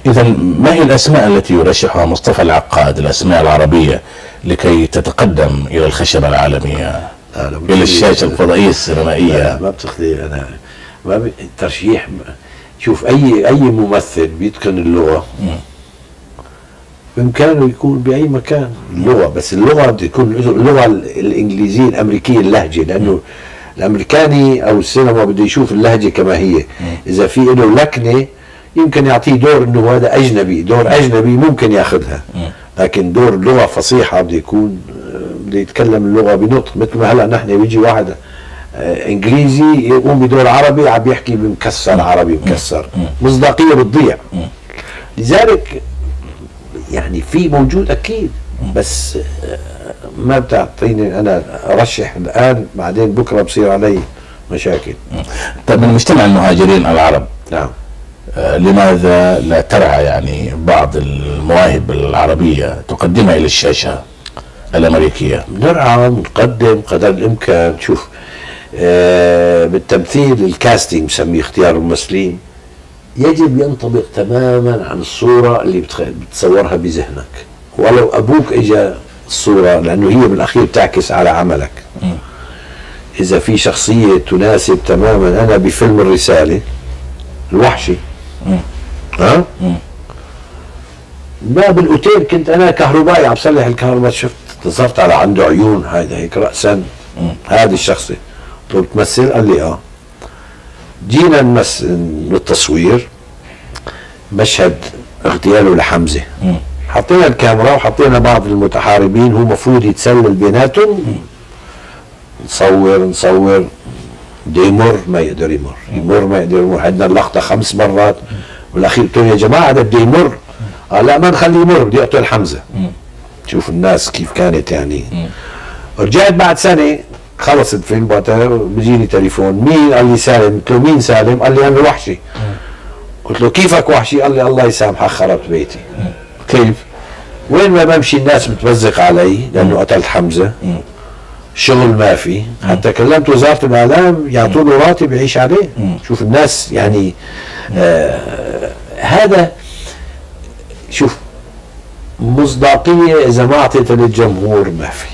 إذا ما هي الأسماء التي يرشحها مصطفى العقاد الأسماء العربية لكي تتقدم إلى الخشبة العالمية؟ لا، لا، إلى الشاشة الفضائية لا السينمائية ما بتخلي أنا ما بي... الترشيح شوف اي أي ممثل بيتقن اللغة بإمكانه يكون بأي مكان اللغة بس اللغة بده تكون اللغة ال- الإنجليزية الأمريكية اللهجة لأنه الأمريكاني أو السينما بده يشوف اللهجة كما هي. إذا في له لكنة يمكن يعطيه دور إنه هذا أجنبي دور أجنبي ممكن ياخذها. لكن دور لغه فصيحة بده يكون بده يتكلم اللغة بنطق مثل ما هلأ نحن بيجي واحد آه، إنجليزي يقوم بدور عربي عم يحكي بمكسر عربي مكسر. مصداقية بتضيع. لذلك يعني في موجود أكيد بس آه، ما بتعطيني أنا ارشح الآن بعدين بكرة بصير علي مشاكل. طيب من مجتمع المهاجرين العرب نعم. لماذا لا ترعى يعني بعض المواهب العربية تقدمها إلى الشاشة الأمريكية؟ نرعى نقدم قدر الإمكان. شوف آه بالتمثيل الكاستنج بسميه اختيار الممثلين يجب ينطبق تماما عن الصورة اللي بتصورها بذهنك. ولو أبوك اجى الصورة لأنه هي بالأخير بتعكس على عملك. إذا في شخصية تناسب تماما أنا بفيلم الرسالة الوحشي ها؟ ما بالاوتيل كنت أنا كهربائي عم صلح الكهرباء شفت نظرت على عنده عيون هيدا هيك راسا. هذه الشخصيه قلت له بتمثل قال لي آه. جينا نمثل بالتصوير مشهد اغتياله لحمزة. حطينا الكاميرا وحطينا بعض المتحاربين هو مفروض يتسلل بيناتهم. نصور نصور. بده يمر ما يقدر يمر. يمر ما يقدر يمر. عندنا اللقطة خمس مرات. والأخير قلت يا جماعة ده بده يمر. قال لا ما نخليه يمر بدي اقتل حمزة. شوف الناس كيف كانت يعني. رجعت بعد سنة خلص الفيلم وقتها بيجيني تليفون. مين قال لي سالم؟ قلت له مين سالم؟ قال لي أنا وحشي. قلت له كيفك وحشي؟ قال لي الله يسامحك خربت بيتي. كيف؟ وين ما بمشي الناس بتمزق علي لأنه قتلت حمزة. شغل ما في. حتى كلمت وزارة الإعلام يعطوا له راتب يعيش عليه. شوف الناس يعني آه هذا شوف مصداقية اذا ما اعطيتها للجمهور ما في.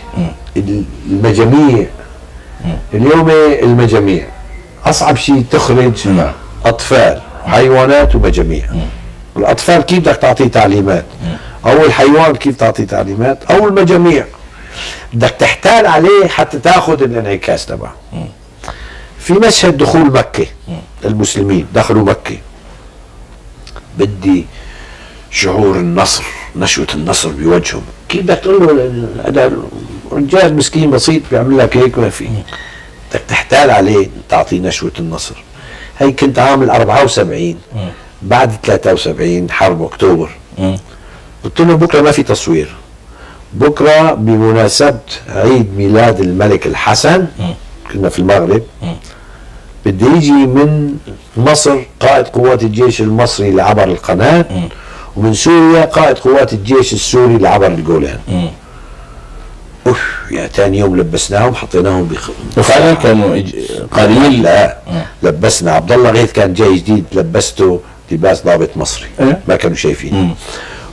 المجاميع. اليوم المجاميع. أصعب شيء تخرج نعم. أطفال حيوانات ومجاميع. الأطفال كيف بدك تعطيه تعليمات؟ أو الحيوان كيف تعطيه تعليمات؟ أو المجاميع. بدك تحتال عليه حتى تاخذ الانعكاس تبعه في مشهد دخول مكة المسلمين دخلوا مكة. بدي شعور النصر نشوة النصر بوجههم. كيف بدك تقول له هذا رجال مسكين بسيط بيعمل لك هيك ما في؟ بدك تحتال عليه تعطيه نشوة النصر. هي كنت عامل 74 بعد 73 حرب أكتوبر. قلت له بكرة ما في تصوير. بكرة بمناسبة عيد ميلاد الملك الحسن كنا في المغرب. بده يجي من مصر قائد قوات الجيش المصري اللي عبر القناه ومن سوريا قائد قوات الجيش السوري اللي عبر الجولان أوف يا ثاني يوم لبسناهم حطيناهم بخ... وفعلا كانوا قادمين لا لبسنا. عبد الله غيث كان جاي جديد لبسته لباس ضابط مصري. إيه؟ ما كانوا شايفين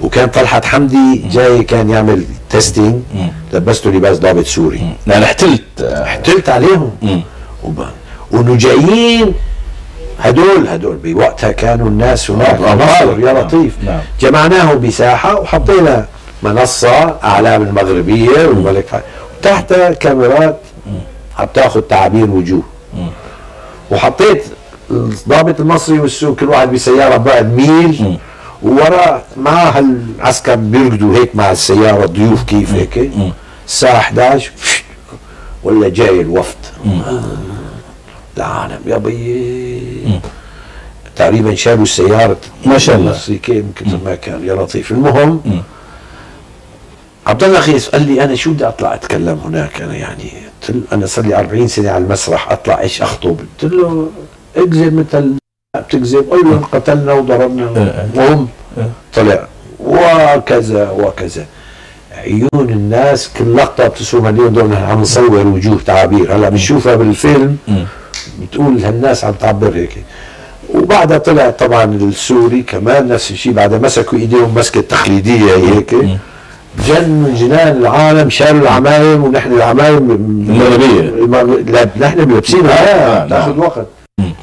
وكان طلحت حمدي جاي كان يعمل testing لبسته لباس ضابط سوري. يعني احتلت. احتلت عليهم. وانه جايين هدول هدول. بوقتها كانوا الناس هناك. أبطال. مصر يا نعم. لطيف. نعم. جمعناهم بساحة وحطينا منصة أعلام المغربية والملك وتحتها كاميرات عم تاخذ تعابير وجوه. وحطيت الضابط المصري والسوري كل واحد بسيارة بعد ميل. ووراء مع هالعسكر بيرقدوا هيك مع السيارة ضيوف كيف هيك؟ الساعة 11 ولا جاي الوفد. العالم يا بيي تقريبا شالوا السيارة. ما شاء الله. كثر ما كان يا لطيف. المهم عبد الله خيس قال لي أنا شو بدي أطلع أتكلم هناك؟ أنا يعني قلت له أنا صار لي 40 سنة على المسرح أطلع إيش أخطب؟ قلت له اكذب مثل بتكذب لهم قتلنا وضربنا المهم طلع. وكذا وكذا. عيون الناس كل لقطه بتسوى مليون دولار نحن عم نصور وجوه تعابير. هلا بنشوفها بالفيلم. بتقول هالناس عم تعبر هيك. وبعدها طلع طبعا السوري كمان نفس الشيء بعدها مسكوا إيديهم مسكة تقليدية هيك. جن جنان العالم شالوا العمايم ونحن العمايم المغربية. المغ- لا نحن لابسينها آه، تاخذ نعم. وقت.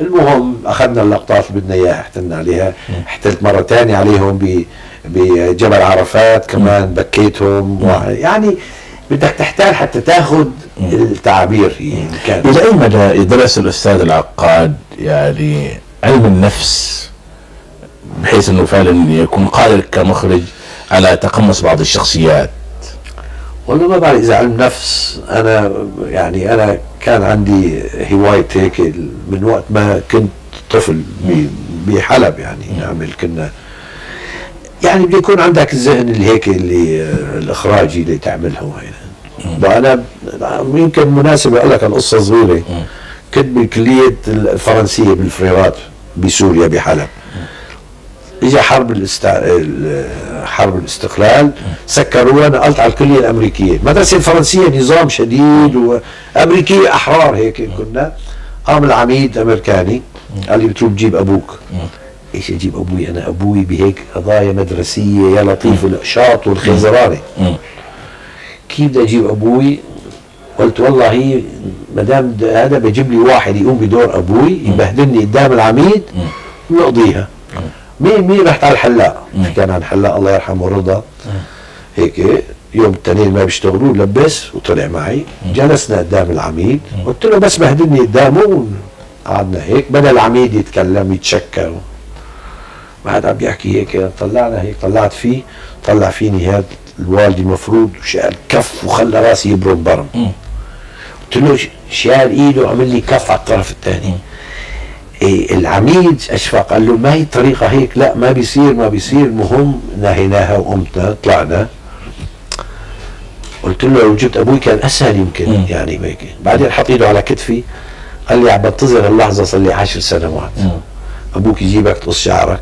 المهم أخذنا اللقطات اللي بدنا إياها احتلنا عليها. احتلت مرة ثانية عليهم بجبل عرفات كمان بكيتهم. يعني بدك تحتال حتى تاخذ التعابير كان. إلى أي مدى يدرس الأستاذ العقاد يعني علم النفس بحيث إنه فعلا يكون قادر كمخرج على تقمص بعض الشخصيات؟ والله ما بعرف إذا علم نفس أنا يعني أنا كان عندي هواية هيك من وقت ما كنت طفل بحلب يعني نعمل كنا. يعني بده يكون عندك الذهن اللي هيك اللي الإخراجي اللي تعمله هنا وأنا يمكن مناسبة أقول لك القصة صغيره كنت بالكلية الفرنسية بالفريرات بسوريا بحلب. اجى حرب الاست... ال- حرب الاستقلال سكروها نقلت على الكلية الأمريكية. المدرسة الفرنسيه نظام شديد وامريكيه أحرار هيك كنا. قام العميد امريكاني قال لي بتروح تجيب أبوك. إيش أجيب أبوي؟ أنا أبوي بهيك قضايا مدرسية يا لطيف الاشاط والخزرانة. كيف بدي أجيب أبوي؟ قلت والله ما دام هذا بجيب لي واحد يقوم بدور أبوي يبهدلني قدام العميد نقضيها. مين مين رحت على الحلاق؟ كان على الحلاق الله يرحمه رضا هيك يوم التنين ما بيشتغلوا لبس وطلع معي. جلسنا قدام العميد. قلت له بس بهدلني قدامه قعدنا هيك بدا العميد يتكلم يتشكى بعد عم بيحكي هيك طلعنا هيك طلعت فيه. طلع فيني هذا الوالدي المفروض وشال كف وخلى راسي يبرم برم. قلت له شال ايده وعمل لي كف على الطرف الثاني العميد أشفق قال له ما هي الطريقة هيك؟ لا ما بيصير ما بيصير. المهم نهيناها وقمتنا طلعنا. قلت له لو جبت أبوي كان أسهل يمكن مم. يعني هيك بعدين حط إيده على كتفي قال لي عم بنتظر اللحظة صار لي عشر سنوات. أبوك يجيبك تقص شعرك.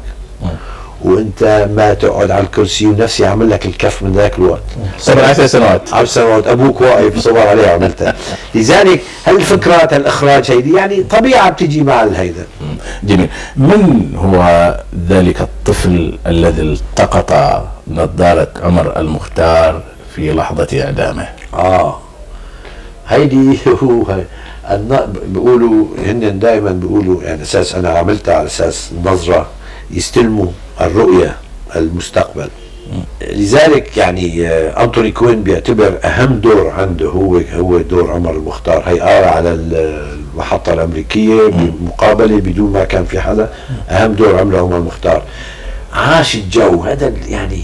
وانت ما تقعد على الكرسي ونفسي عمل لك الكف من ذاك الوقت. قبل عشر سنوات. عشر سنوات. أبوك واقف صبر عليه عملتها لذلك هالفكرات الإخراج هيدي يعني طبيعة بتجي مع الهيدا جميل. من هو ذلك الطفل الذي التقط نظارة عمر المختار في لحظة إعدامه؟ آه. هيدي هو هي. بيقولوا هن دائما بيقولوا يعني أساس أنا عملتها على أساس نظرة. يستلموا الرؤية المستقبل. لذلك يعني آه، أنتوني كوين بيعتبر أهم دور عنده. هو هو دور عمر المختار. هي قال على ال- المحطة الأمريكية بمقابلة بدون ما كان في حدا. أهم دور عمله عمر المختار. عاش الجو. هذا يعني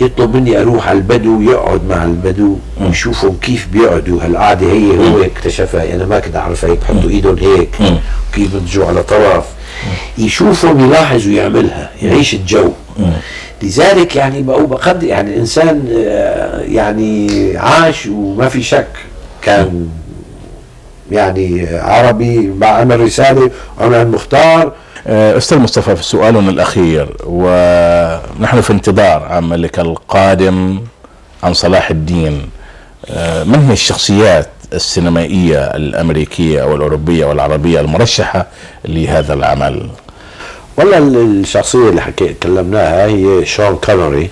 يطلب مني أروح على البدو يقعد مع البدو ويشوفهم كيف بيقعدوا. هالقعدة هي هو اكتشفها. أنا ما كنت اعرفها هيك بحطوا إيدهم هيك كيف بيضجوا على طرف يشوفهم يلاحظ ويعملها يعيش الجو. لذلك يعني بقوا بقد يعني الإنسان آه، يعني عاش وما في شك. كان يعني عربي عمل رسالة عمر المختار آه، أستاذ مصطفى في سؤالنا الأخير ونحن في انتظار عملك القادم عن صلاح الدين. آه، من هي الشخصيات السينمائية الأمريكية أو الأوروبية والعربية المرشحة لهذا العمل. والله ال- الشخصية اللي حكي تكلمناها هي شون كونري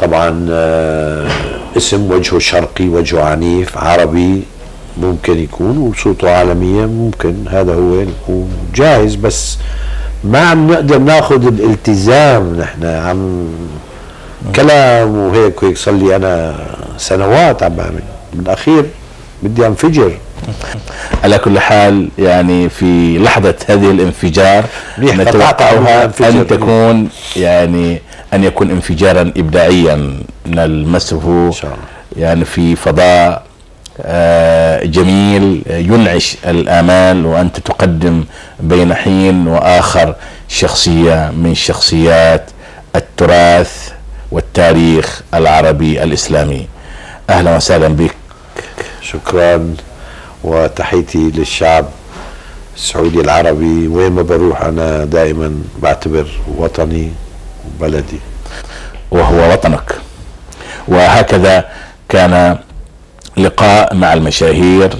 طبعا آه، اسم وجهه شرقي وجهه عنيف عربي ممكن يكون وصوته عالمية ممكن هذا هو وجاهز بس ما عم نقدر ناخذ الالتزام نحن عم كلام وهيك وهيك صار لي أنا سنوات عم بعمل. بالاخير بدي أنفجر على كل حال يعني في لحظة هذه الانفجار نتوقعها. أن تكون يعني أن يكون انفجارا إبداعيا نلمسه إن شاء الله. يعني في فضاء آه، جميل آه، ينعش الآمال وأنت تقدم بين حين وآخر شخصية من شخصيات التراث والتاريخ العربي الإسلامي أهلا وسهلا بك شكرا وتحيتي للشعب السعودي العربي. وين ما بروح أنا دائما بعتبر وطني وبلدي. وهو وطنك. وهكذا كان لقاء مع المشاهير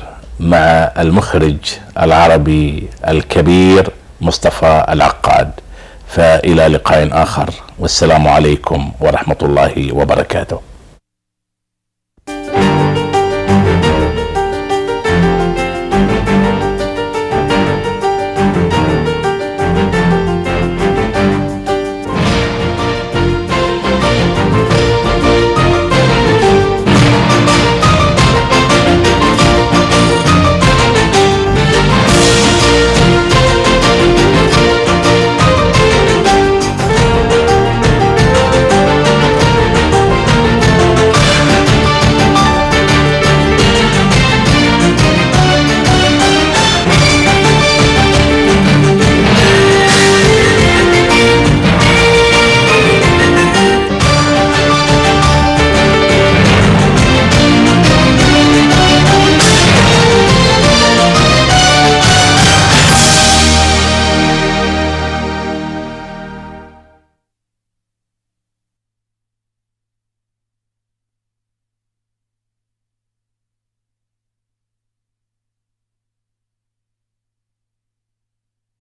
مع المخرج العربي الكبير مصطفى العقاد. فإلى لقاء آخر. والسلام عليكم ورحمة الله وبركاته.